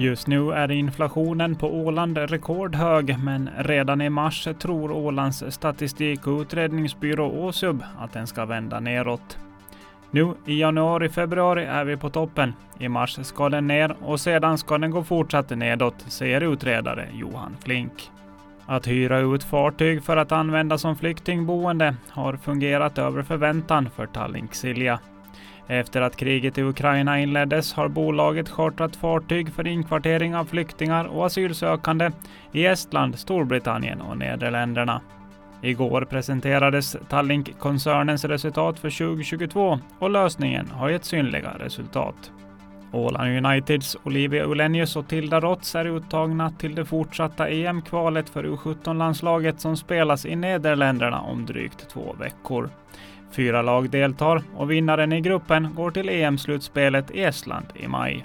Just nu är inflationen på Åland rekordhög, men redan i mars tror Ålands statistik och utredningsbyrå Åsub att den ska vända neråt. Nu i januari-februari är vi på toppen. I mars ska den ner och sedan ska den gå fortsatt nedåt, säger utredare Johan Flink. Att hyra ut fartyg för att använda som flyktingboende har fungerat över förväntan för Tallink Silja. Efter att kriget i Ukraina inleddes har bolaget chartrat fartyg för inkvartering av flyktingar och asylsökande i Estland, Storbritannien och Nederländerna. Igår presenterades Tallink-koncernens resultat för 2022 och lösningen har gett synliga resultat. Åland Uniteds Olivia Ulenius och Tilda Rotz är uttagna till det fortsatta EM-kvalet för U17-landslaget som spelas i Nederländerna om drygt två veckor. Fyra lag deltar och vinnaren i gruppen går till EM-slutspelet i Estland i maj.